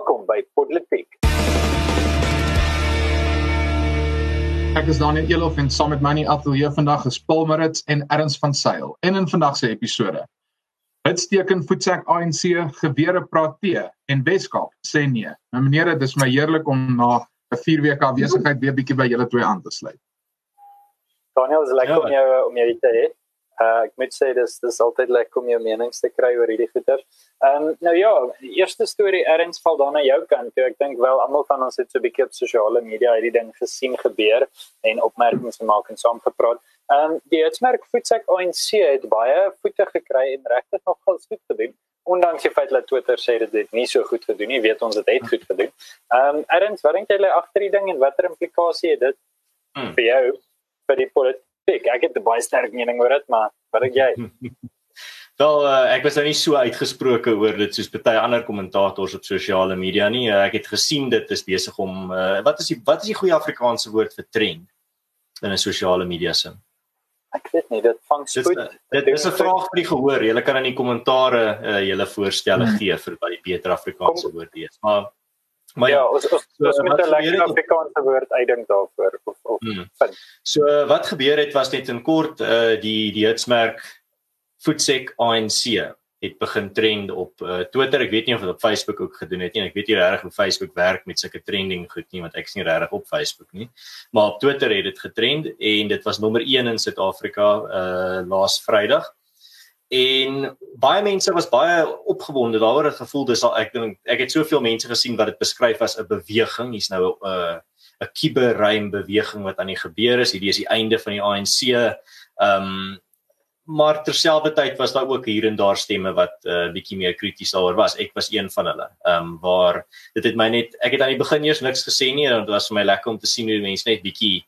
Welkom by Politiek. Ek is Daniel Elof en saam met my in die ateljee vandag is Paul Marits en Erns van Sail. En in vandag se episode. Hitsteken voetsek ANC gewere praat T en Weskaap sê nee. Nou menere, dit is my heerlik om na 'n 4 weke afwesigheid weer bietjie by julle twee aan te sluit. Daniel, is lekker ja, om jou om jou te hê. Uh, ek moet sê dis dis altyd lekker om jou menings te kry oor hierdie goeie. Ehm um, nou ja, die eerste storie erns val dan na jou kant. Ek dink wel almal van ons het so 'n bietjie op sosiale media hierdie ding gesien gebeur en opmerkings gemaak en saam gepraat. Ehm um, die Hitsmerk voetsek ANC het baie voete gekry en regtig nog goed gedoen. Ondanks die feit dat Twitter sê dit het nie so goed gedoen nie, weet ons dit het goed gedoen. Ehm um, erns, wat dink jy lê agter die ding en watter implikasie het dit hmm. vir jou vir die politiek? Ek ek het 'n baie sterk mening oor dit maar wat dink jy Wel uh, ek was nou nie so uitgesproke oor dit soos baie ander kommentators op sosiale media nie. Uh, ek het gesien dit is besig om uh, wat is die wat is die goeie Afrikaanse woord vir trend in 'n sosiale media sin? Ek weet nie, dit vang spoed. Dit, dit is 'n vraag vir die gehoor. Julle kan in die kommentare uh, julle voorstelle hmm. gee vir wat die beter Afrikaanse Kom, woord is. Maar Maar ja, ons ons, ons so, moet 'n lekker Afrikaanse woord uitdink daarvoor of of hmm. vind. So wat gebeur het was net in kort uh die die hitsmerk Voetsek ANC het begin trend op uh, Twitter. Ek weet nie of dit op Facebook ook gedoen het nie. Ek weet nie regtig hoe Facebook werk met sulke trending goed nie want ek is nie regtig op Facebook nie. Maar op Twitter het dit getrend en dit was nommer 1 in Suid-Afrika uh laas Vrydag en baie mense was baie opgewonde daaroor. Het gevoel dis al ek dink ek het soveel mense gesien wat dit beskryf as 'n beweging. Hier's nou 'n uh, 'n kiberruim beweging wat aan die gebeur is. Hierdie is die einde van die ANC ehm um, maar terselfdertyd was daar ook hier en daar stemme wat 'n uh, bietjie meer krities daaroor was. Ek was een van hulle. Ehm um, waar dit het my net ek het aan die begin eers niks gesê nie en dit was vir my lekker om te sien hoe mense net bietjie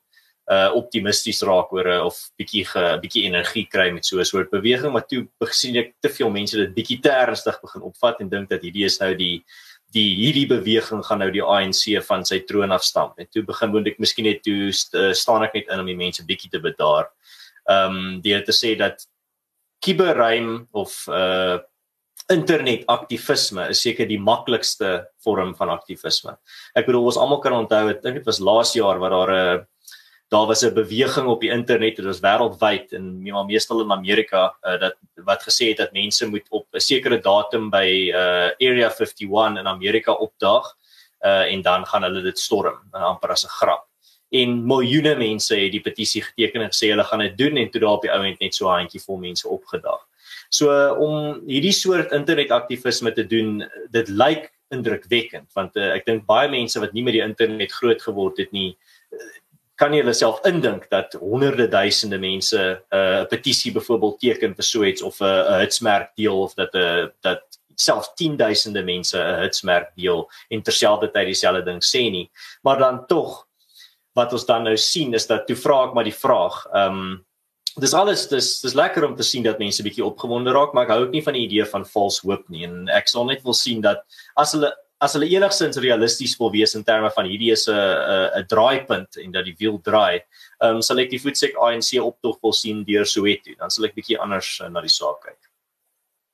uh optimisties raak oor uh, of bietjie ge bietjie energie kry met so 'n soort beweging maar toe gesien ek te veel mense dit bietjie te ernstig begin opvat en dink dat hierdie is nou die die hierdie beweging gaan nou die ANC van sy troon afstamp en toe begin moet ek miskien net toe st uh, staan ek net in om die mense bietjie te bedaar. Ehm um, het te sê dat kiberruim of uh internet aktivisme is seker die maklikste vorm van aktivisme. Ek bedoel ons almal kan onthou dit was laas jaar wat daar 'n uh, daar was 'n beweging op die internet dit was wêreldwyd en maar meestal in Amerika uh, dat wat gesê het dat mense moet op 'n sekere datum by uh, Area 51 in Amerika opdaag uh, en dan gaan hulle dit storm uh, amper as 'n grap en miljoene mense het die petisie geteken en gesê hulle gaan dit doen en toe daar op die ouend net so 'n handjie vol mense opgedaag. So om hierdie soort internetaktivisme te doen, dit lyk indrukwekkend want uh, ek dink baie mense wat nie met die internet groot geword het nie kan jy jouself indink dat honderde duisende mense 'n uh, petisie byvoorbeeld teken vir so iets of 'n uh, hitsmerk deel of dat 'n uh, dat selfs 10000de mense 'n hitsmerk deel en terselfdertyd dieselfde ding sê nie. Maar dan tog wat ons dan nou sien is dat toe vra ek maar die vraag ehm um, dis alles dis dis lekker om te sien dat mense bietjie opgewonde raak maar ek hou ook nie van die idee van false hope nie. En ek sal net wil sien dat as hulle as hulle enigstens realisties wil wees in terme van hierdie is 'n 'n draaipunt en dat die wiel draai, ehm um, sal ek die voetsek ANC optog wil sien deur Soweto. Dan sal ek bietjie anders uh, na die saak kyk.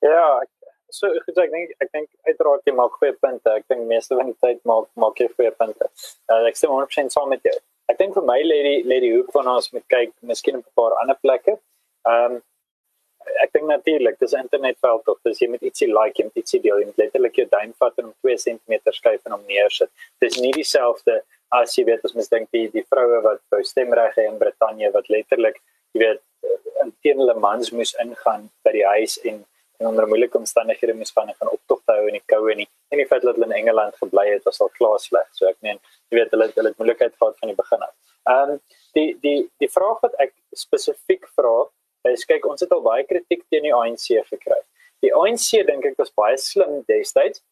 Ja, ek, so goed ek dink ek dink uiteraard jy maak goeie punte. Ek dink meeste van die tyd maak maak jy goeie punte. Uh, ek stem 100% saam met jou. Ek dink vir my lê die lê die hoek van ons met kyk miskien op 'n paar ander plekke. Ehm um, ek dink natuurlik dis internetveld tog dis jy moet ietsie like jy moet ietsie deel. Jy moet letterlik jou duim vat en om 2 cm skuif en hom neersit. Dis nie dieselfde as jy weet as mens dink die die vroue wat wou stemreg hê in Brittanje wat letterlik jy weet teen hulle mans moes ingaan by die huis en en onder moeilike omstandighede moes van gaan optog hou in die koue nie en die feit dat hulle in Engeland gebly het was al klaar sleg. So ek meen jy weet hulle hulle het moeilikheid gehad van die begin af. Ehm um, die die die vraag wat ek spesifiek vra is kyk ons het al baie kritiek teen die ANC gekry. Die ANC dink ek was baie slim destyds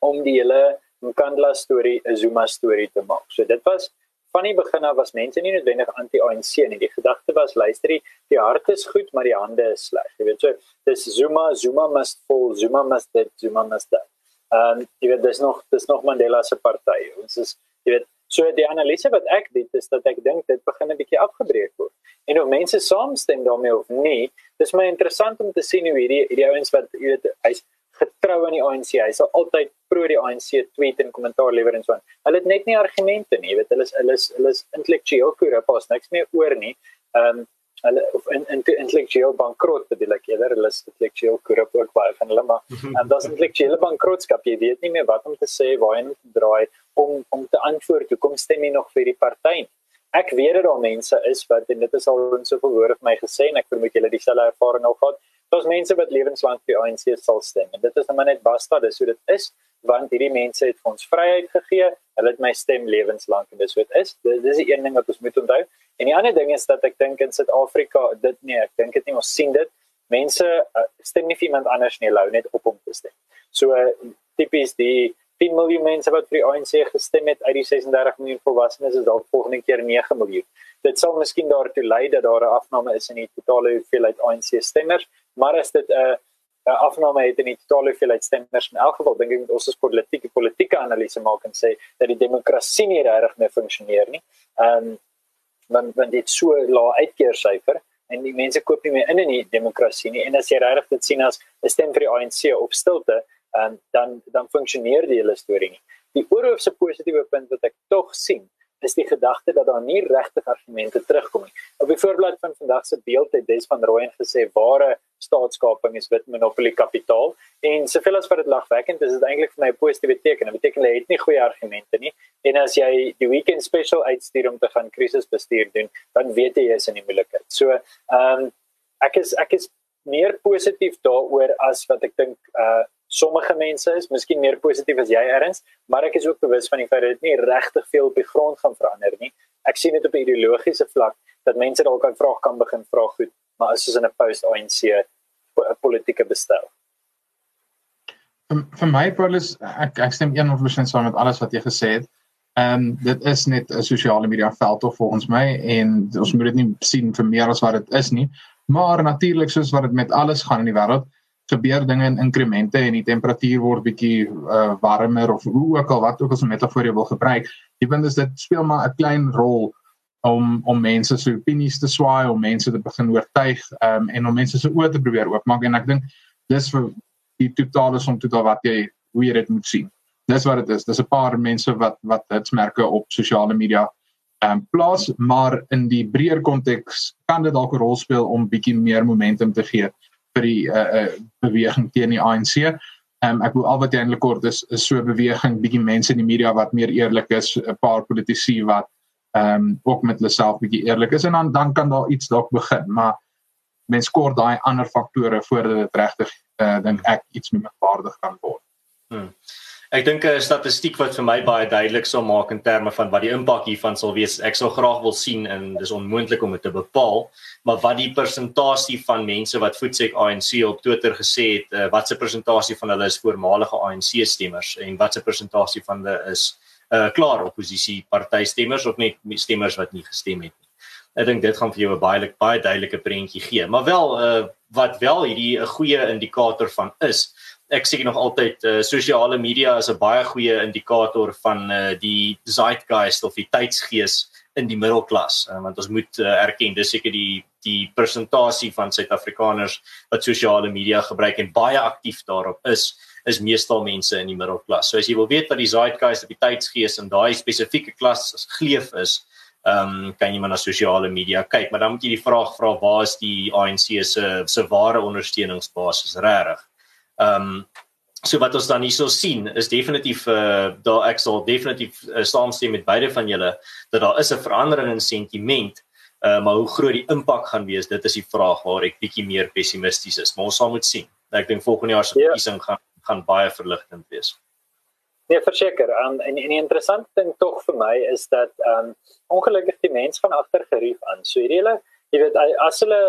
om die hele Nkandla storie 'n Zuma storie te maak. So dit was van die begin af was mense nie noodwendig anti-ANC nie. Die gedagte was luisterie, die hart is goed, maar die hande is sleg. Jy weet so, dis Zuma, Zuma must fall, Zuma must dead, Zuma must die. Ehm um, jy weet dis nog dis nog Mandela se party. Ons is jy weet So die analise wat ek doen is dat ek dink dit begin 'n bietjie afgebreek word. En of mense saamstem daarmee of nie, dis my interessant om te sien hoe hierdie hierdie ouens wat jy weet hy's getrou aan die ANC, hy sal altyd pro die ANC tweet en kommentaar lewer en so aan. Hulle het net nie argumente nie, weet hulle is hulle is hulle is intellektueel korrup, pas niks meer oor nie. Ehm um, hulle of in in intellektueel bankrot bedoel ek eerder hulle is intellektueel korrup ook baie van hulle maar en dan intellektuele bankrotskap jy weet nie meer wat om te sê waar om te draai om om te antwoord hoekom stem jy nog vir die party ek weet dat daar mense is wat en dit is al in soveel woorde vir my gesê en ek vermoed julle dieselfde ervaring al gehad daar's mense wat lewenslank vir ANC sal stem en dit is net net basta dis hoe dit is want hierdie mense het ons vryheid gegee hulle het my stem lewenslank en dis wat is dis, dis die een ding wat ons moet onthou En die ander ding is dat ek dink in Suid-Afrika dit nee, ek dink dit nie ons sien dit. Mense uh, stem nie vir iemand anders nie, hulle net op om te stem. So uh, tipies die 10 miljoen mense wat vir die ANC gestem het uit die 36 miljoen volwassenes is dalk volgende keer 9 miljoen. Dit sal miskien daartoe lei dat daar 'n afname is in die totale hoeveelheid ANC stemmers, maar as dit 'n uh, afname het in die totale hoeveelheid stemmers in elk geval dink ek ons as politieke politieke analise maak en sê dat die demokrasie nie regtig meer funksioneer nie. Ehm um, want want dit so lae uitkeersyfer en die mense koop nie meer in in die demokrasie nie en as jy regtig dit sien as 'n stem vir die ANC op stilte um, dan dan funksioneer die hele storie nie. Die oorhoofse positiewe punt wat ek tog sien is die gedagte dat daar nie regtig argumente terugkom nie. Op die voorblad van vandag se beeld het Des van Rooyen gesê ware staatskaping is wit monopolie kapitaal en soveel as wat dit lagwekkend is, is dit eintlik vir my 'n positiewe teken. Dit beteken hulle het nie goeie argumente nie. En as jy die weekend special uitstuur om te gaan krisisbestuur doen, dan weet jy jy is in die moeilikheid. So, ehm um, ek is ek is meer positief daaroor as wat ek dink uh sommige mense is miskien meer positief as jy erns, maar ek is ook bewus van die feit dat dit nie regtig veel op die grond gaan verander nie. Ek sien dit op 'n ideologiese vlak dat mense dalk 'n vraag kan begin vra goed, maar as ons in 'n post-ANC politieke bestel. Vir, my Paulus, ek ek stem 100% saam met alles wat jy gesê het. Ehm um, dit is net 'n sosiale media veld of volgens my en ons moet dit nie sien vir meer as wat dit is nie. Maar natuurlik soos wat dit met alles gaan in die wêreld, gebeur dinge in inkremente en die temperatuur word bietjie uh, warmer of hoe ook al wat ook as 'n metafoor jy wil gebruik. Die punt is dit speel maar 'n klein rol om om mense se opinies te swaai, om mense te begin oortuig um, en om mense se oë te probeer oopmaak en ek dink dis vir die totale som totaal wat jy hoe jy dit moet sien. Dis wat dit is. Dis 'n paar mense wat wat hitsmerke op sosiale media ehm um, plaas, maar in die breër konteks kan dit dalk 'n rol speel om bietjie meer momentum te gee vir die uh, uh, beweging teen die ANC. Ehm um, ek wil al wat eintlik kort is is so 'n beweging bietjie mense in die media wat meer eerlik is, 'n paar politici wat ehm um, ook met hulle self bietjie eerlik is en dan dan kan daar iets dalk begin, maar mens kort daai ander faktore voordat dit regtig uh, dink ek iets meer waardig kan word. Hmm. Ek dink 'n statistiek wat vir my baie duidelik sou maak in terme van wat die impak hiervan sal wees. Ek sou graag wil sien en dis onmoontlik om dit te bepaal, maar wat die persentasie van mense wat voetsek ANC op Twitter gesê het, uh, wat se persentasie van hulle is voormalige ANC stemmers en wat se persentasie van hulle is uh klaar oppositie party stemmers of net stemmers wat nie gestem het nie. Ek dink dit gaan vir jou 'n baie baie duidelike prentjie gee, maar wel uh wat wel hierdie 'n goeie indikator van is ek sê nog altyd uh, sosiale media is 'n baie goeie indikator van uh, die zeitgeist of die tydsgees in die middelklas uh, want ons moet uh, erken dis seker die die persentasie van Suid-Afrikaners wat sosiale media gebruik en baie aktief daarop is is meestal mense in die middelklas. So as jy wil weet wat die zeitgeist of die tydsgees in daai spesifieke klas geleef is, ehm um, kan jy maar na sosiale media kyk, maar dan moet jy die vraag vra waar is die ANC se se ware ondersteuningsbasis regtig? Ehm um, so wat ons dan hierso sien is definitief uh daar ek sal definitief uh, saamstem met beide van julle dat daar is 'n verandering in sentiment. Uh maar hoe groot die impak gaan wees, dit is die vraag waar ek bietjie meer pessimisties is. Maar ons sal moet sien. Ek dink volgende jaar se ja. verkiesing gaan gaan baie verligtend wees. Nee, verseker. Um, en en die interessante ding tog vir my is dat um ongelukkig die mense van agter gerief aan. So hierdie hele, jy weet as hulle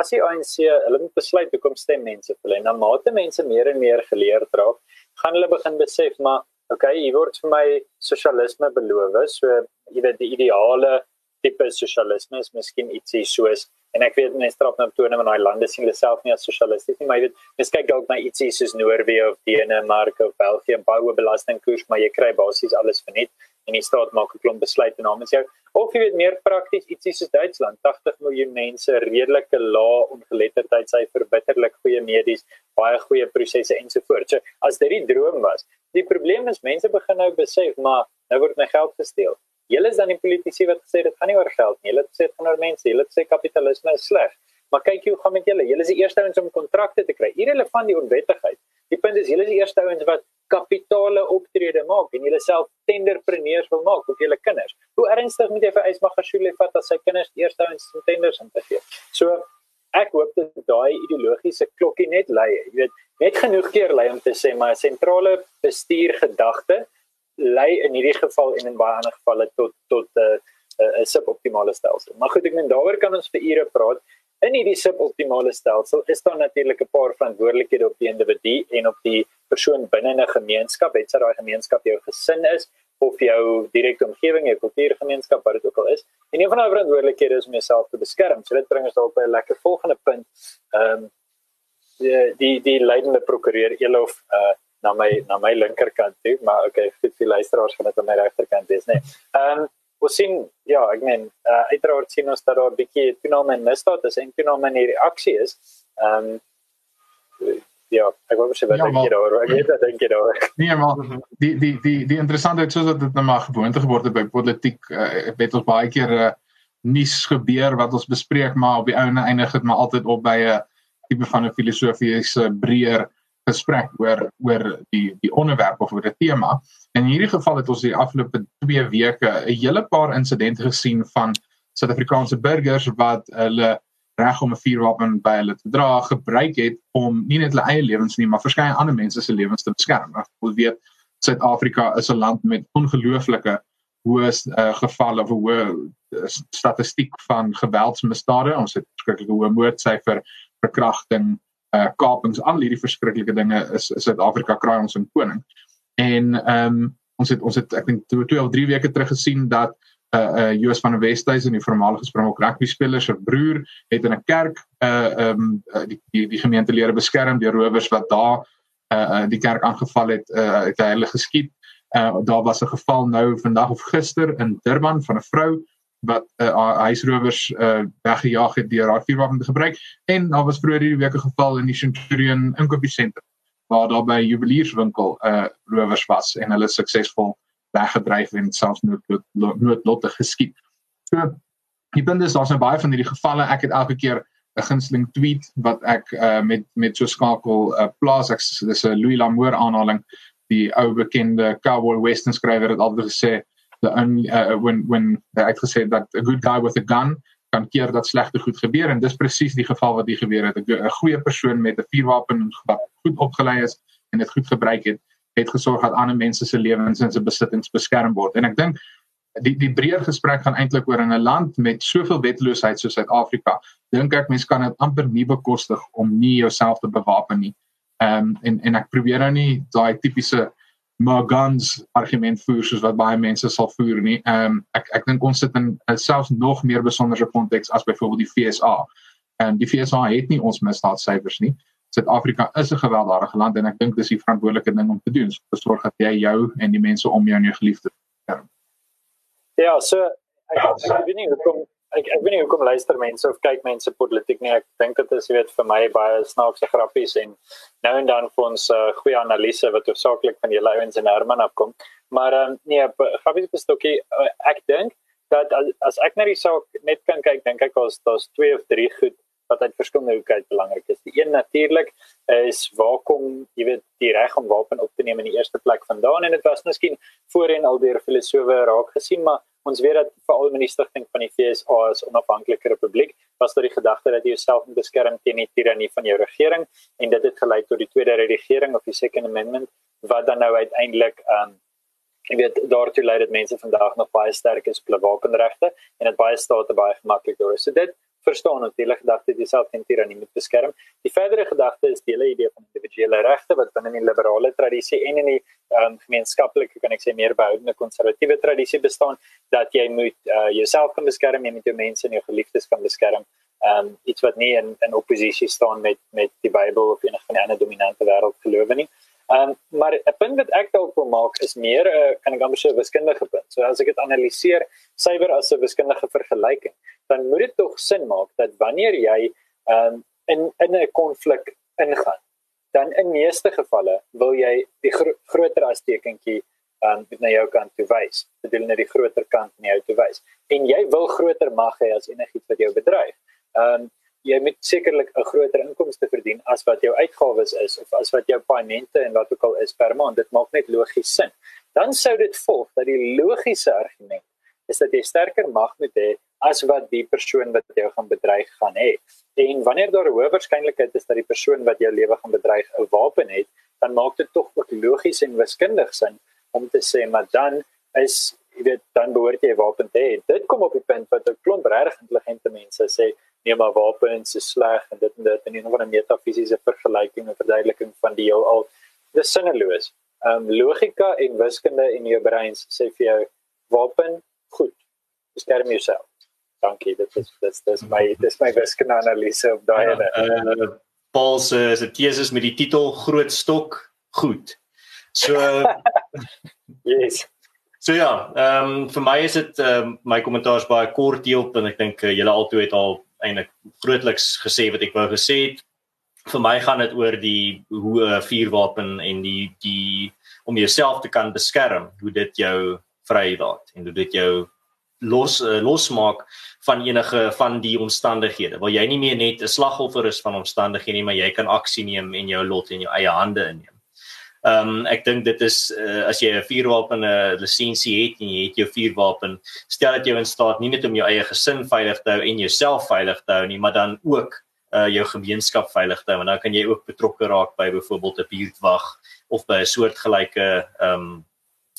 as die ANC hulle moet besluit hoekom stem mense vir hulle en dan mate mense meer en meer geleerd raak, gaan hulle begin besef maar okay, hier word vir my sosialisme beloof. So jy weet die ideale tipe sosialisme is miskien ietsie soos en ek weet mense trap nou toe in daai lande sien hulle self nie as sosialisties nie, maar jy weet mens kyk dalk na ietsie soos Noorwe of Denemarke of België, baie belastingkoers, maar jy kry basies alles vir net en die staat maak 'n klomp besluite namens jou. Of jy weet meer prakties ietsie soos Duitsland, 80 miljoen mense, redelike lae ongeletterdheid, sy verbitterlik goeie medies, baie goeie prosesse ensovoorts. So as dit die droom was, die probleem is mense begin nou besef maar nou word my geld gesteel. Julle is dan die politici wat gesê dit gaan nie oor geld nie. Hulle het gesê dit gaan oor mense. Hulle het gesê kapitalisme is sleg. Maar kyk hoe gaan met julle? Julle is die eerste ouens om kontrakte te kry. Irrelevant die onwettigheid. Die punt is julle is die eerste ouens wat kapitale optrede maak en julle self tenderpreneurs wil maak vir julle kinders. Hoe ernstig moet jy vir Ysmagashule vat as sy kinders die eerste ouens om tenders in te gee? So ek hoop dat daai ideologiese klokkie net lui. Jy weet, net genoeg keer lui om te sê maar sentrale bestuur gedagte lei in hierdie geval en in baie ander gevalle tot tot 'n uh, 'n uh, suboptimale stelsel. Maar goed, ek meen daaroor kan ons vir ure praat in hierdie suboptimale stelsel is daar natuurlik 'n paar verantwoordelikhede op die individu en op die persoon binne 'n gemeenskap, het sy daai gemeenskap jou gesin is of jou direkte omgewing, jou kultuurgemeenskap wat dit ook al is. En een van daai verantwoordelikhede is om jouself te beskerm. So dit bring ons dalk by 'n lekker volgende punt. Ehm um, die die die leidende prokureur Elof uh na my na my linkerkant toe, maar okay, vir die luisteraars gaan dit aan my regterkant wees, nee. Ehm um, ons sien ja, ek meen uh, uiteraard sien ons dat daar 'n bietjie toename in misdaad is en toename in hierdie aksie is. Ehm um, ja, ek wou sê wat ja, dink jy daaroor? Ek weet wat dink jy daaroor? Nee, maar die die die die interessantheid soos dat dit nou maar gewoonte geword het by politiek, uh, ek weet ons baie keer 'n uh, nuus gebeur wat ons bespreek, maar op die einde eindig dit maar altyd op by 'n uh, tipe van 'n filosofiese breër gesprek oor oor die die onderwerp of oor die tema. En in hierdie geval het ons die afgelope 2 weke 'n hele paar insidente gesien van Suid-Afrikaanse burgers wat hulle reg om 'n vuurwapen by hulle te dra gebruik het om nie net hulle eie lewens nie, maar verskeie ander mense se lewens te beskerm. Ons weet Suid-Afrika is 'n land met ongelooflike hoë uh, gevalle of hoë uh, statistiek van geweldsmisdade. Ons het verskriklike hoë moordsyfer, verkrachting, uh kapings al hierdie verskriklike dinge is Suid-Afrika kraai ons in koning. En ehm um, ons het ons het ek dink 2 of 3 weke terug gesien dat uh Joos van der Westhuizen die voormalige Springbok rugby speler se broer het in 'n kerk uh um, die die die gemeentelede beskerm deur rowers wat daar uh, die kerk aangeval het uh het hy hulle geskiet. Uh daar was 'n geval nou vandag of gister in Durban van 'n vrou wat uh, huisrowers uh, weggejaag het deur haar vuurwapen te gebruik en daar was vroeër hierdie week 'n geval in die Centurion inkopiesentrum waar daar by 'n juwelierswinkel uh, rowers was en hulle suksesvol weggedryf en selfs noodlot noodlotte geskiet. So die punt is daar's nou baie van hierdie gevalle. Ek het elke keer 'n gunsteling tweet wat ek uh, met met so skakel uh, plaas ek dis 'n Louis Lamour aanhaling die ou bekende cowboy western skrywer het altyd gesê the only uh, when when hy het gesê dat a good guy with a gun kan keer dat slegte goed gebeur en dis presies die geval wat hier gebeur het 'n goeie persoon met 'n vuurwapen wat goed opgelei is en dit goed gebruik het het gesorg dat ander mense se lewens en se besittings beskerm word en ek dink die die breër gesprek gaan eintlik oor in 'n land met soveel wetloosheid soos Suid-Afrika dink ek mense kan dit amper nie bekostig om nie jouself te bewapen nie ehm um, en en ek probeer nou nie daai tipiese maar guns argument voer soos wat baie mense sal voer nie. Ehm um, ek ek dink ons sit in selfs nog meer besonderse konteks as byvoorbeeld die FSA. En die FSA het nie ons misdaadsyfers nie. Suid-Afrika is 'n gewelddadige land en ek dink dis die verantwoordelike ding om te doen, so sorg dat jy jou en die mense om jou en jou geliefdes beskerm. Ja, so ek ek weet nie hoekom ek ek weet nie hoekom luister mense of kyk mense politiek nie. Ek dink dit is weet vir my baie snaakse grappies en nou en dan vir ons uh, goeie analise wat hoofsaaklik van die ouens in Herman afkom. Maar um, nee, grappies bestokkie uh, ek dink dat as, as ek na die saak net kan kyk, dink ek daar's daar's twee of drie goed wat uit verskillende hoeke uit belangrik is. Die een natuurlik is waar kom, jy weet, die reg om wapen op te neem in die eerste plek vandaan en dit was miskien voorheen al deur filosofe raak gesien, maar ons weet dat veral met die stigting van die FSA as onafhanklike republiek was daar die gedagte dat jy jouself moet beskerm teen die tirannie van jou regering en dit het gelei tot die tweede regering of die second amendment wat dan nou uiteindelik um jy weet daartoe lei dat mense vandag nog baie sterk is op hulle wapenregte en dit baie state baie gemaklik deur. So dit verstaan natuurlik dat jy jouself teen tirannie moet beskerm. Die verdere gedagte is die hele idee van individuele regte wat binne die liberale tradisie en in die um, gemeenskaplike kan ek sê meer behoudende konservatiewe tradisie bestaan dat jy moet uh, jouself kan beskerm en met jou mense en jou geliefdes kan beskerm. Um iets wat nie in in oppositie staan met met die Bybel of enige van die ander dominante wêreldgelowe nie. Um maar 'n punt wat ek dalk wil maak is meer 'n uh, kan ek amper sê wiskundige punt. So as ek dit analiseer suiwer as 'n wiskundige vergelyking, dan moet dit tog sin maak dat wanneer jy um in in 'n konflik ingaan dan in meeste gevalle wil jy die gro groter as tekentjie um na jou kant toe wys. Bedoel net die groter kant na jou toe wys. En jy wil groter mag hê as enigiets wat jou bedreig. Um jy moet sekerlik 'n groter inkomste verdien as wat jou uitgawes is of as wat jou paemente en wat ook al is per maand. Dit maak net logies sin. Dan sou dit volg dat die logiese argument is dat jy sterker mag moet hê as wat die persoon wat jou gaan bedreig gaan hê. En wanneer daar 'n hoë waarskynlikheid is dat die persoon wat jou lewe gaan bedreig 'n wapen het, dan maak dit tog ook logies en wiskundig sin om te sê maar dan is jy weet dan behoort jy 'n wapen te hê. Dit kom op die punt wat 'n klomp regtig intelligente mense sê nee maar wapens is sleg en dit en dit en nie van 'n metafisiese vergelyking en verduideliking van die heel al dis sinneloos. Ehm um, logika en wiskunde in jou brein sê vir jou wapen goed. Beskerm jouself. Dankie. Dit is dis dis my dis my wiskunde analise op daai ene. Ja, uh, Paul se se teses met die titel groot stok goed. So yes. So ja, ehm um, vir my is dit ehm um, my kommentaars baie kort hierop en ek dink uh, julle altoe het al eintlik grootliks gesê wat ek wou gesê het. Vir my gaan dit oor die hoe 'n vuurwapen en die die om jouself te kan beskerm, hoe dit jou vrylaat en hoe dit jou los uh, losmaak van enige van die omstandighede. Wil jy nie meer net 'n slagoffer is van omstandighede nie, maar jy kan aksie neem en jou lot in jou eie hande inneem. Ehm um, ek dink dit is uh, as jy 'n vuurwapen 'n uh, lisensie het en jy het jou vuurwapen, stel dit jou in staat nie net om jou eie gesin veilig te hou en jouself veilig te hou nie, maar dan ook uh, jou gemeenskap veilig te hou. En dan kan jy ook betrokke raak by byvoorbeeld 'n buurtwag of by 'n soortgelyke ehm um,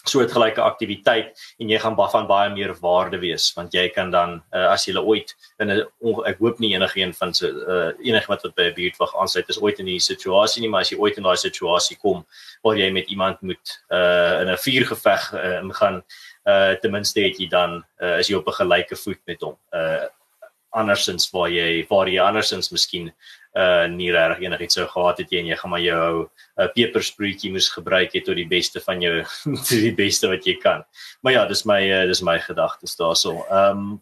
soortgelyke aktiwiteit en jy gaan van baie meer waarde wees want jy kan dan uh, as jy ooit in 'n ek hoop nie enigeen van so uh, enige wat wat by 'n buurtwag aansluit is ooit in die situasie nie maar as jy ooit in daai situasie kom waar jy met iemand moet uh, in 'n vuurgeveg uh, ingaan uh, ten minste het jy dan uh, is jy op 'n gelyke voet met hom. Uh, andersins waar jy waar jy andersins miskien uh nie reg enigiets sou gehad het jy en jy gaan maar jou 'n uh, peperspruitjie moes gebruik het tot die beste van jou tot die beste wat jy kan. Maar ja, dis my uh, dis my gedagtes daarso. Ehm um,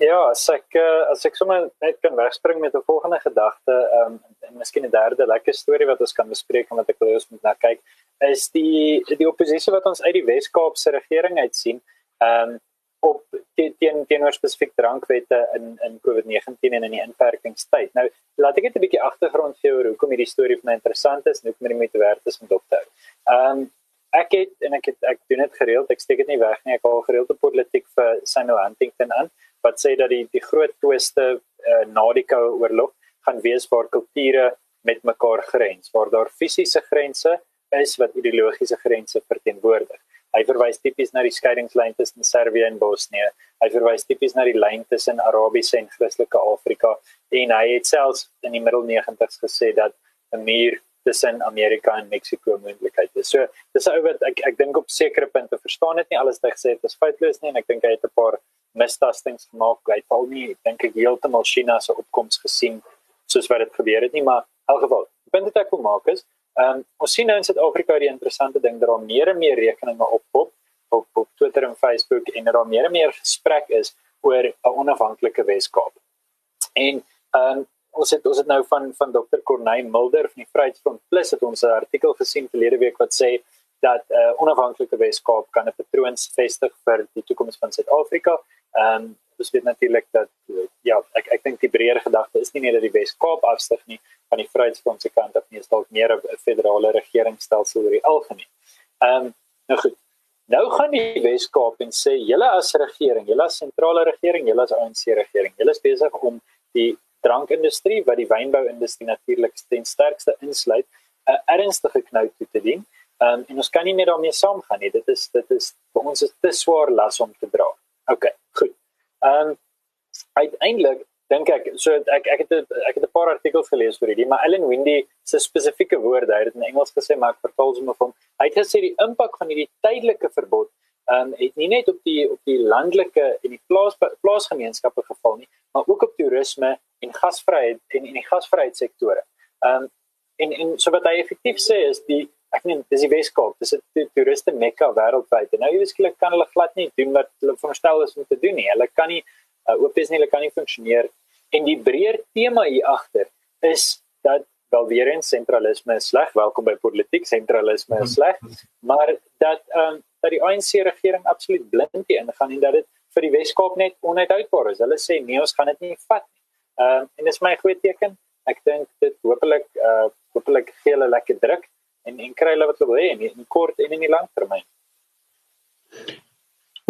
Ja, as ek uh, as ek sommer net kan wegspring met 'n volgende gedagte, ehm um, en miskien 'n derde lekker storie wat ons kan bespreek en wat ek wil ons moet na kyk, is die die oppositie wat ons uit die Wes-Kaapse regering uit sien. Ehm um, op teen teenoor spesifiek drankwette in in COVID-19 en in die inperkingstyd. Nou, laat ek net 'n bietjie agtergrond gee oor hoekom hierdie storie vir my interessant is en hoekom dit moet werd is om dop te hou. Ehm um, ek het en ek het ek doen dit gereeld, ek steek dit nie weg nie. Ek hou gereeld op politiek vir Samuel Huntington aan wat sê dat die die groot twiste uh, na die koue oorlog gaan wees waar kulture met mekaar grens, waar daar fisiese grense is wat ideologiese grense verteenwoordig. Hy verwys tipies na die skeidingslyn tussen Servië en Bosnië. Hy verwys tipies na die lyn tussen Arabiese en Christelike Afrika en hy het selfs in die middel 90's gesê dat 'n muur tussen Amerika en Mexiko moontlikheid is. So dis ou wat ek ek dink op sekere punte verstaan dit nie alles wat hy gesê het is foutloos nie en ek dink hy het 'n paar mistastings gemaak. Hy het al nie dink ek heeltemal China se opkoms gesien soos wat dit gebeur het nie, maar in elk geval, die punt wat ek wil maak is Ehm um, ons sien nou in Suid-Afrika die interessante ding dat daar meer en meer rekeninge oppop op op Twitter en Facebook en dat daar meer en meer gesprek is oor 'n onafhanklike Weskaap. En ehm um, ons het ons het nou van van Dr. Corneille Mulder van die Vryheidsfront Plus het ons 'n artikel gesien verlede week wat sê dat 'n uh, onafhanklike Weskaap kan 'n patroon vestig vir die toekoms van Suid-Afrika. Ehm um, dis weet natuurlik dat ja, ek ek dink die breër gedagte is nie net dat die Wes-Kaap afstig nie van die Vryheidsfront se kant af nie, is dalk meer 'n federale regeringsstelsel oor die algemeen. Ehm um, nou goed. Nou gaan die Wes-Kaap en sê julle as regering, julle as sentrale regering, julle as ANC regering, julle is besig om die drankindustrie wat die wynbou-industrie natuurlik ten sterkste insluit, 'n ernstige knout toe te dien. Um, en ons kan nie net daarmee saamgaan nie. Dit is dit is vir ons is te swaar las om te dra. OK, goed. Um, uiteindelik dink ek so ek ek het ek het 'n paar artikels gelees oor hierdie, maar Ellen Windy se spesifieke woorde, hy het dit in Engels gesê maar ek vertaal sommer van hy het gesê die impak van hierdie tydelike verbod ehm um, het nie net op die op die landelike en die plaas plaasgemeenskappe geval nie, maar ook op toerisme en gasvryheid en en die gasvryheidssektore. Ehm um, en en so wat hy effektief sê is die ek meen dis die Weskaap, dis 'n toeriste mekka wêreldwyd. Nou jy skielik kan hulle glad nie doen wat hulle veronderstel is om te doen nie. Hulle kan nie uh, oop is nie, hulle kan nie funksioneer. En die breër tema hier agter is dat wel weer eens sentralisme is sleg, welkom by politiek, sentralisme is sleg, maar dat ehm um, dat die ANC regering absoluut blind teen gaan en dat dit vir die Weskaap net onuithoudbaar is. Hulle sê nee, ons gaan dit nie vat nie. Ehm um, en dis my goeie teken. Ek dink dit hopelik uh hopelik gee hulle lekker druk en en kry hulle wat hulle wil hê in die kort en in die lang termyn.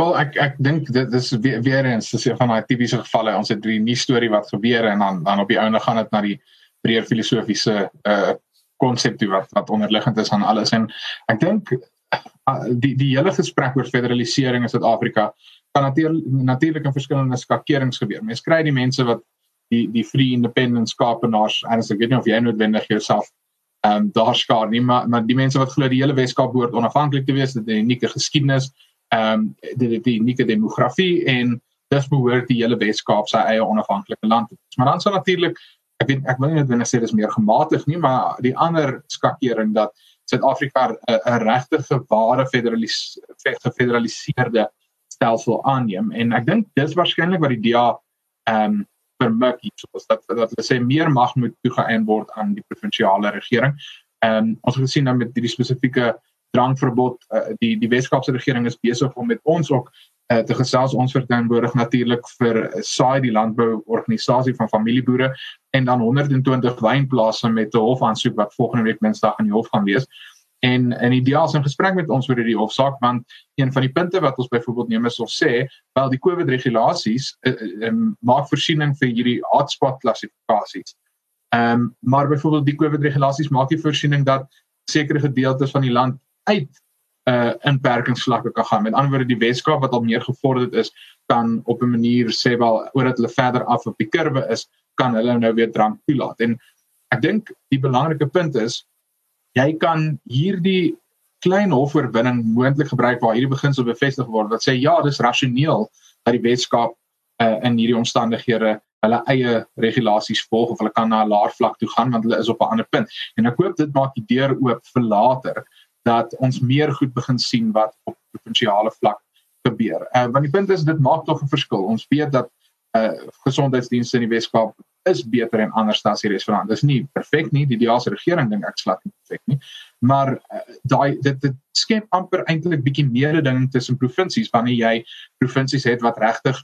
Wel ek ek dink dit is weer, weer eens dis een van daai tipiese gevalle ons het die nuwe storie wat gebeur en dan dan op die ouene gaan dit na die breër filosofiese uh konsep wat wat onderliggend is aan alles en ek dink uh, die die hele gesprek oor federalisering in Suid-Afrika kan natuurlik natuurlik in verskillende skakerings gebeur. Mens kry die mense wat die die free independence Kaapenaars en ek weet nie of jy noodwendig jouself ehm um, daar skaar nie maar maar die mense wat glo die hele Weskaap behoort onafhanklik te wees, dit 'n unieke geskiedenis ehm um, die die unieke demografie en dis behoort die hele Weskaap sy eie onafhanklike land te wees. Maar dan sou natuurlik ek weet ek wil nie net sê dis meer gematig nie, maar die ander skakering dat Suid-Afrika 'n regte ware federalis gefederaliseerde stelsel aanneem en ek dink dis waarskynlik wat die DA ehm um, vermik iets soos dat dat hulle sê meer mag moet toegeëien word aan die provinsiale regering. Ehm um, ons het gesien dan met hierdie spesifieke drankverbod uh, die die Weskaapse regering is besig om met ons ook uh, te gesels. Ons verteenwoordig natuurlik vir uh, SAI die landbou organisasie van familieboere en dan 120 wynplase met 'n hofaansoek wat volgende week Dinsdag aan die hof gaan wees en in ideaal in gesprek met ons oor hierdie hofsaak want een van die punte wat ons byvoorbeeld neem is of sê wel die COVID regulasies uh, um, maak voorsiening vir hierdie hotspot klassifikasies. Ehm um, maar byvoorbeeld die COVID regulasies maak nie voorsiening dat sekere gedeeltes van die land uit uh inperkingsvlakke kan gaan. Met ander woorde die Weskaap wat al meer gevorderd is, kan op 'n manier sê wel oordat hulle verder af op die kurwe is, kan hulle nou weer drank toelaat. En ek dink die belangrike punt is jy kan hierdie klein hofoorwinning moontlik gebruik waar hierdie beginsel bevestig word wat sê ja, dis rasioneel dat die Weskaap uh in hierdie omstandighede hulle eie regulasies volg of hulle kan na 'n laer vlak toe gaan want hulle is op 'n ander punt. En ek hoop dit maak die deur oop vir later dat ons meer goed begin sien wat op provinsiale vlak gebeur. Uh want die punt is dit maak tog 'n verskil. Ons weet dat uh gesondheidsdienste in die Weskaap is beter en anders as die res van land. Dis nie perfek nie, die ideale regering dink ek slat nie perfek nie. Maar uh, daai dit dit skep amper eintlik bietjie meer ding tussen provinsies wanneer jy provinsies het wat regtig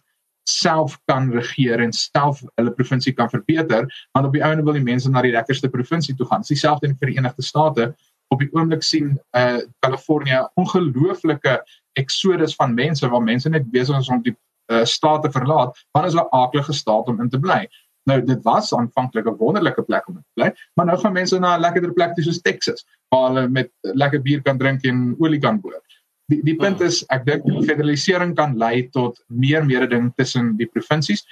self kan regeer en self hulle provinsie kan verbeter, want op die ouene wil die mense na die lekkerste provinsie toe gaan. Dis dieselfde in die Verenigde State op die oomblik sien uh Kalifornië ongelooflike eksodus van mense waar mense net besig is om die uh, staat te verlaat want is 'n aardige staat om in te bly. Nou dit was aanvanklik 'n wonderlike plek om te bly, maar nou gaan mense na 'n lekkerder plek soos Texas waar hulle met lekker bier kan drink en olie kan boor. Die die punt is ek dink federalisering kan lei tot meer mededing tussen die provinsies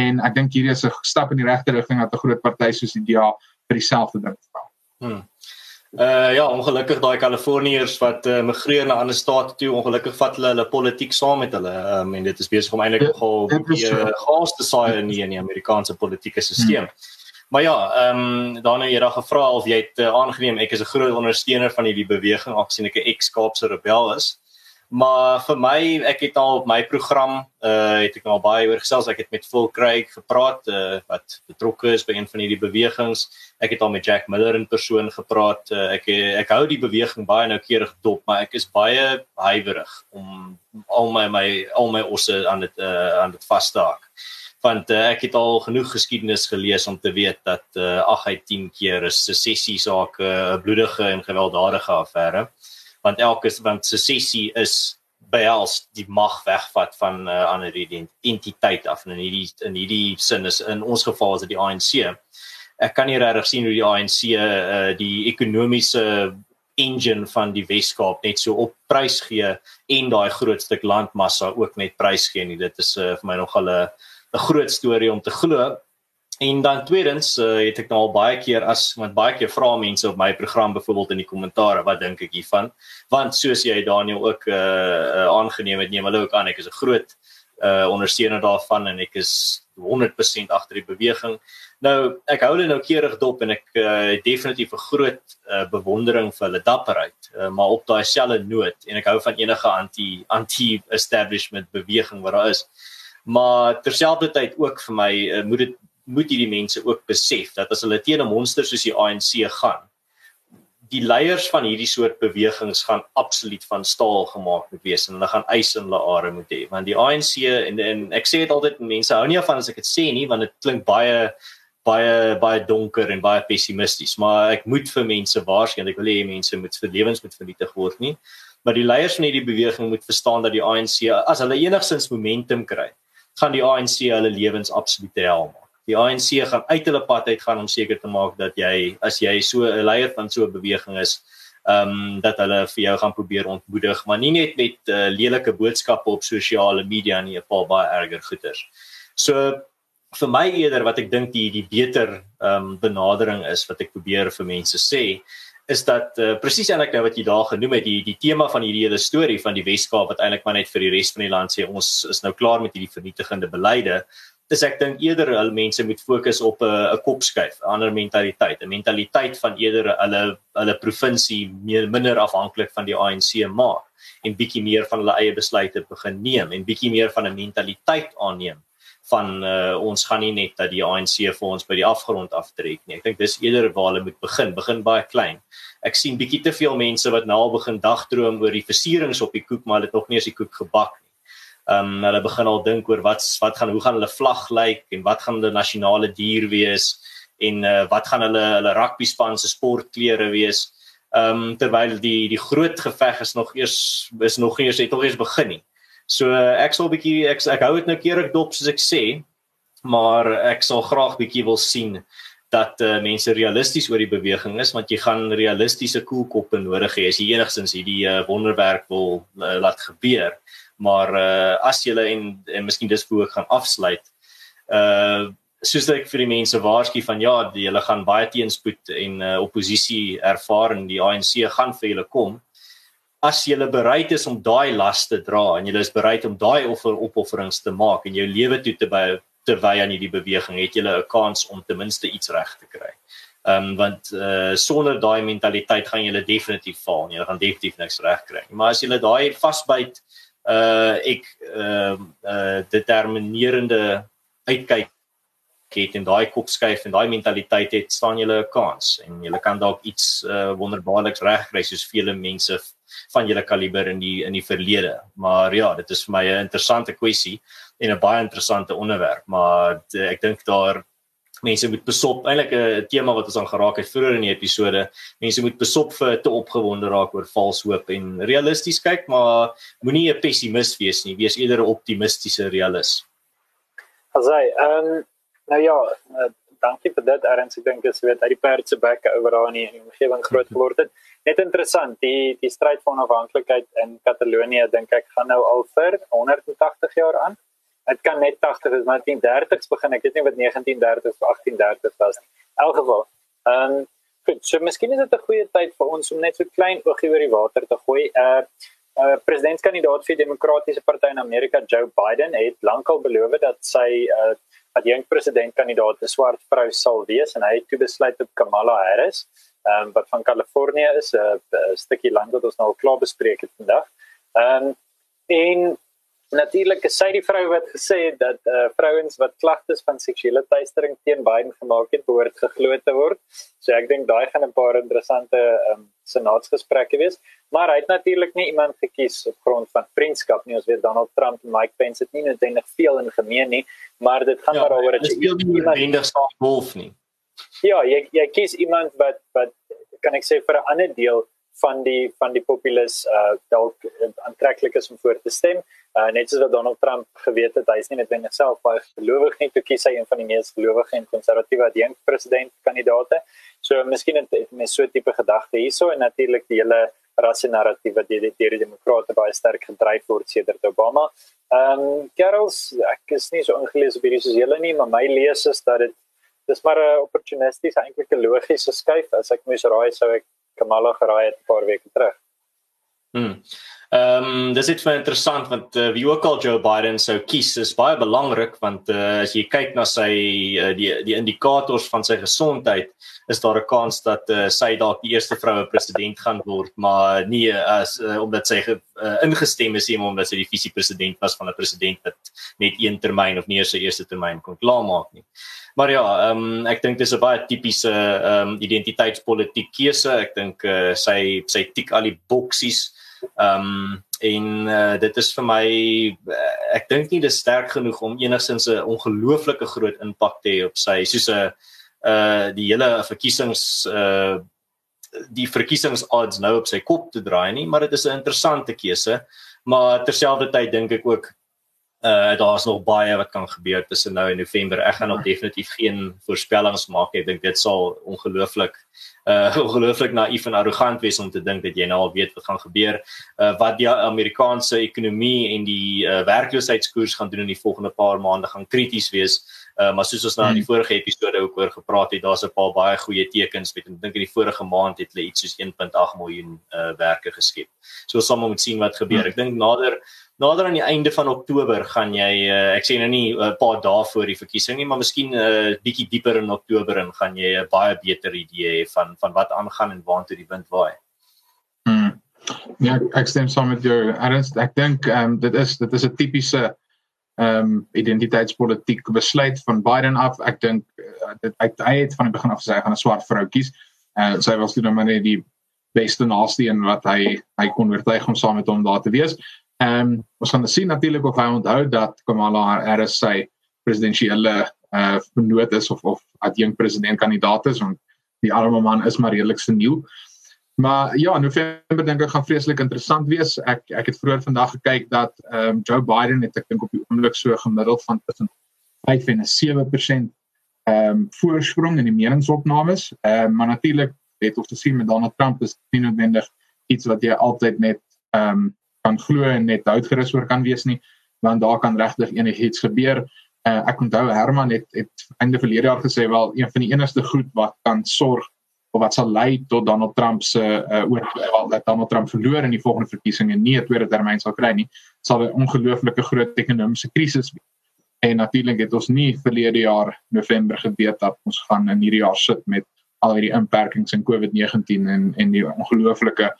en ek dink hierdie is 'n stap in die regte rigting dat 'n groot party soos die DA vir dieselfde ding vra. Hmm. Uh ja, ongelukkig daai Kaliforniërs wat uh, migreer na ander state toe, ongelukkig vat hulle hulle politiek saam met hulle. Um, en dit is besig om eintlik nogal die gas te saai in die, in die Amerikaanse politieke stelsel. Hmm. Maar ja, ehm um, dan nou jy daag gevra of jy het uh, aangeneem ek is 'n groot ondersteuner van hierdie beweging aangesien ek 'n ex-Kaapse rebel is. Maar vir my, ek het al op my program, uh het ek al baie oor gesels. Ek het met Phil Craig gepraat uh wat betrokke is by een van hierdie bewegings. Ek het al met Jack Miller in persoon gepraat. Uh, ek ek hou die beweging baie noukeurig dop, maar ek is baie huiwerig om al my my al my osse aan dit uh aan dit vas te haak. Want uh, ek het al genoeg geskiedenis gelees om te weet dat uh 8 uit 10 keer is sessie saak 'n uh, bloedige en gewelddadige affære want elke want sessie is behels die mag wegvat van 'n uh, ander identiteit af en in hierdie in hierdie sin is in ons geval is dit die ANC. Ek kan nie regtig sien hoe die ANC uh, die ekonomiese engine van die Weskaap net so op prys gee en daai groot stuk landmassa ook net prys gee nie. Dit is uh, vir my nogal 'n 'n groot storie om te glo. En dan tweedens uh, het ek nou al baie keer as want baie keer vra mense op my program byvoorbeeld in die kommentare wat dink ek hiervan want soos jy Daniel ook uh, uh aangeneem het neem hulle ook aan ek is 'n groot uh ondersteuner daarvan en ek is 100% agter die beweging. Nou ek hou hulle nou keurig dop en ek uh definitief 'n groot uh bewondering vir hulle dapperheid uh, maar op daai selfde noot en ek hou van enige anti anti establishment beweging wat daar is. Maar terselfdertyd ook vir my uh, moet dit moet hierdie mense ook besef dat as hulle teen 'n monster soos die ANC gaan, die leiers van hierdie soort bewegings gaan absoluut van staal gemaak moet wees en hulle gaan ys in hulle are moet hê want die ANC en en ek sê dit altyd mense hou nie af van as ek dit sê nie want dit klink baie baie baie donker en baie pessimisties maar ek moet vir mense waarsku ek wil hê mense moet vir lewens moet vernietig word nie. Maar die leiers van hierdie beweging moet verstaan dat die ANC as hulle enigsins momentum kry gaan die ANC hulle lewens absoluut help die ANC gaan uit hulle pad uit gaan om seker te maak dat jy as jy so 'n leier van so 'n beweging is ehm um, dat hulle vir jou gaan probeer ontmoedig maar nie net met uh, lelike boodskappe op sosiale media nie 'n paar baie erger goeters so vir my eerder wat ek dink die die beter ehm um, benadering is wat ek probeer vir mense sê is dat uh, presies eintlik nou wat jy daar genoem het die die tema van hierdie hele storie van die Weskaap wat eintlik maar net vir die res van die land sê ons is nou klaar met hierdie vernietigende beleide dis ek dink eerder hulle mense moet fokus op 'n 'n kopskuif 'n ander mentaliteit 'n mentaliteit van eerder hulle hulle provinsie meer minder afhanklik van die ANC maak en bietjie meer van hulle eie besluite begin neem en bietjie meer van 'n mentaliteit aanneem van uh, ons gaan nie net dat die ANC vir ons by die afgrond aftrek nie. Ek dink dis eerder waar hulle moet begin, begin baie klein. Ek sien bietjie te veel mense wat nou al begin dagdroom oor die versierings op die koek, maar hulle het nog nie eens die koek gebak nie. Ehm um, hulle begin al dink oor wat wat gaan hoe gaan hulle vlag lyk en wat gaan hulle nasionale dier wees en uh, wat gaan hulle hulle rugby span se sportklere wees. Ehm um, terwyl die die groot geveg is nog eers is nog eers het nog eers begin nie. So ek sal bietjie ek ek hou dit nou keerig dop soos ek sê, maar ek sal graag bietjie wil sien dat uh, mense realisties oor die beweging is want jy gaan realistiese koelkoppe nodig hê as jy enigstens hierdie uh, wonderwerk wil uh, laat gebeur. Maar uh, as jy en en miskien dis voor gaan afsluit. Uh soos ek vir die mense waarsku van ja, die, hulle gaan baie teenspoed en uh, oppositie ervaar en die ANC gaan vir julle kom as jy bereid is om daai las te dra en jy is bereid om daai offer opofferings te maak en jou lewe toe te by te wy aan hierdie beweging het jy 'n kans om ten minste iets reg te kry. Ehm um, want uh sonder daai mentaliteit gaan jy definitief val. Jy gaan definitief niks reg kry. Maar as jy daai vasbyt uh ek ehm uh, uh determinerende uitkyk het en daai kop skuif en daai mentaliteit het, staan jy 'n kans en jy kan dalk iets uh wonderbaarliks regkry soos vele mense van julle kaliber in die in die verlede. Maar ja, dit is vir my 'n interessante kwessie en 'n baie interessante onderwerp, maar de, ek dink daar mense moet besop eintlik 'n tema wat ons aan geraak het vroeër in die episode. Mense moet besop vir te opgewonde raak oor vals hoop en realisties kyk, maar moenie 'n pessimis wees nie, wees eerder 'n optimistiese realist. Asai, ehm um, nou ja, uh, dankie vir dit Erns. Ek dink dit is weet uit die perd se bek oor daar in die omgewing groot geword het. Net interessant, die die stryd vir onafhanklikheid in Katalonië dink ek gaan nou al vir 180 jaar aan. Dit kan net 80 is, maar 1930s begin. Ek weet nie wat 1930 of 1830 was nie. In elk geval, ehm um, goed, so miskien is dit 'n goeie tyd vir ons om net so klein oogie oor die water te gooi. Uh Uh, presidentskandidaat vir die demokratiese party in Amerika Joe Biden het lankal beloof dat sy uh, dat jong presidentkandidaat 'n swart vrou sal wees en hy het toe besluit op Kamala Harris, um, wat van Kalifornië is, 'n stukkie land wat ons nou al klaar bespreek het vandag. Ehm um, en natuurlik is sy die vrou wat gesê het dat eh uh, vrouens wat klagtes van seksuele teistering teen Biden gemaak het, behoort geglo te word. So ek dink daai gaan 'n paar interessante ehm um, senaatsgesprekke wees. Maar hy het natuurlik nie iemand gekies op grond van vriendskap nie. Ons weet Donald Trump en Mike Pence het nie noodwendig veel in gemeen nie, maar dit gaan ja, maar daaroor dat jy iemand saam wolf nie. Ja, jy jy kies iemand wat wat kan ek sê vir 'n ander deel van die van die populis uh dalk aantreklik is om voor te stem. Uh net soos wat Donald Trump geweet het, hy is nie net binne self baie gelowig nie, toe kies hy een van die mees gelowige en konservatiewe adjunkt president kandidaate. So miskien het, het mense so 'n tipe gedagte hierso en natuurlik die hele rasse narratief wat deur die, die demokrate baie sterk gedryf word sedert Obama. Ehm um, Carols, ek is nie so ingelees op hierdie soos julle nie, maar my lees is dat dit dis maar 'n opportunisties eintlik 'n logiese skuif as ek moes raai sou ek Kamala geraai het 'n paar weke terug. Hmm. Ehm um, dis net vir interessant want uh, wie ook al Joe Biden sou kies is baie belangrik want uh, as jy kyk na sy uh, die die indikators van sy gesondheid is daar 'n kans dat uh, sy dalk die eerste vroue president gaan word maar nie as uh, omdat sy uh, ingestem is nie omdat sy die visie president was van 'n president wat net een termyn of nie eers sy eerste termyn kon klaarmaak nie. Maar ja, ehm um, ek dink dis 'n baie tipiese ehm um, identiteitspolitiek keuse. Ek dink uh, sy sy tik al die boksies Ehm um, en uh, dit is vir my uh, ek dink nie dis sterk genoeg om enigsins 'n ongelooflike groot impak te hê op sy soos 'n uh die hele verkiesings uh die verkiesings odds nou op sy kop te draai nie, maar dit is 'n interessante keuse. Maar terselfdertyd dink ek ook uh daar's nog baie wat kan gebeur tussen nou en November. Ek gaan nog definitief geen voorspellings maak. Ek dink dit sal ongelooflik uh ongelooflik naïef en arrogant wees om te dink dat jy nou al weet wat gaan gebeur. Uh wat die Amerikaanse ekonomie en die uh, werkloosheidskoers gaan doen in die volgende paar maande gaan krities wees. Uh maar soos ons nou in die hmm. vorige episode ook oor gepraat het, daar's 'n paar baie goeie tekens met ek dink in die vorige maand het hulle iets soos 1.8 miljoen uh werke geskep. So ons sal moet sien wat gebeur. Hmm. Ek dink nader nader aan die einde van Oktober gaan jy uh, ek sê nou nie 'n uh, paar dae voor die verkiesing nie, maar miskien 'n uh, bietjie dieper in Oktober en gaan jy 'n uh, baie beter idee hê van van wat aangaan en waartoe die wind waai. Hmm. Ja, ek stem saam met jou. Ernst, ek dink ehm um, dit is dit is 'n tipiese ehm um, identiteitspolitiek besluit van Biden af. Ek dink uh, dit hy, hy het van die begin af gesê hy gaan 'n swart vrou kies. En uh, sy was toe nou maar net die beste naaste en wat hy hy kon oortuig om saam met hom daar te wees. Ehm um, ons gaan sien natuurlik of hy onthou dat Kamala Harris sy presidentsiële eh uh, benoot is of of adjunk president kandidaat is want die arme man is maar redelik se nieuw. Maar ja, November dink ek gaan vreeslik interessant wees. Ek ek het vroeër vandag gekyk dat ehm um, Joe Biden het ek dink op die oomblik so gemiddeld van tussen 5 en 7% ehm um, voorsprong in die meningsopnames. Ehm um, maar natuurlik het ons gesien met Donald Trump is nie noodwendig iets wat jy altyd net ehm um, kan glo en net houtgerus oor kan wees nie want daar kan regtig enigiets gebeur. Uh, ek onthou Herman het het einde verlede jaar gesê wel een van die enigste goed wat kan sorg of wat sal lei tot Donald Trump se uh, oor wel dat Donald Trump verloor in die volgende verkiesings nie 'n tweede termyn sal kry nie, sal 'n ongelooflike groot ekonomiese krisis wees. En natuurlik het ons nie verlede jaar November geweet dat ons gaan in hierdie jaar sit met al hierdie inperkings en COVID-19 en en die ongelooflike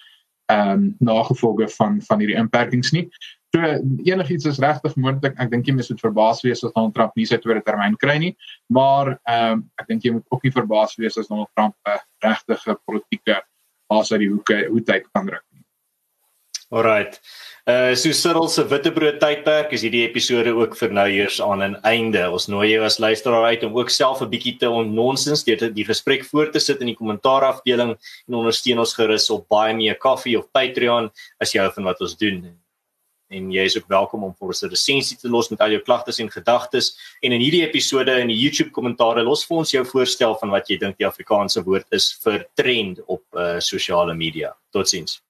ehm um, nagevolge van van hierdie inperkings nie. So enigiets is regtig moontlik. Ek dink jy moet verbaas wees as Donald Trump nie sy tweede termyn kry nie, maar ehm um, ek dink jy moet ook nie verbaas wees as Donald Trump 'n regtige politieke as uit die hoeke hoe tyd kan druk nie. Alrite. Uh so Cyril se witbrood tydperk is hierdie episode ook vir nou eers aan 'n einde. Ons nooi jou as luisteraar uit om ook self 'n bietjie te onnonsens deur die gesprek voort te sit in die kommentaarafdeling en ondersteun ons gerus op baie meer koffie of Patreon as jy hou van wat ons doen. En jy is ook welkom om vir ons 'n resensie te los met al jou klagtes en gedagtes en in hierdie episode in die YouTube kommentaare los vir ons jou voorstel van wat jy dink die Afrikaanse woord is vir trend op uh sosiale media. Totsiens.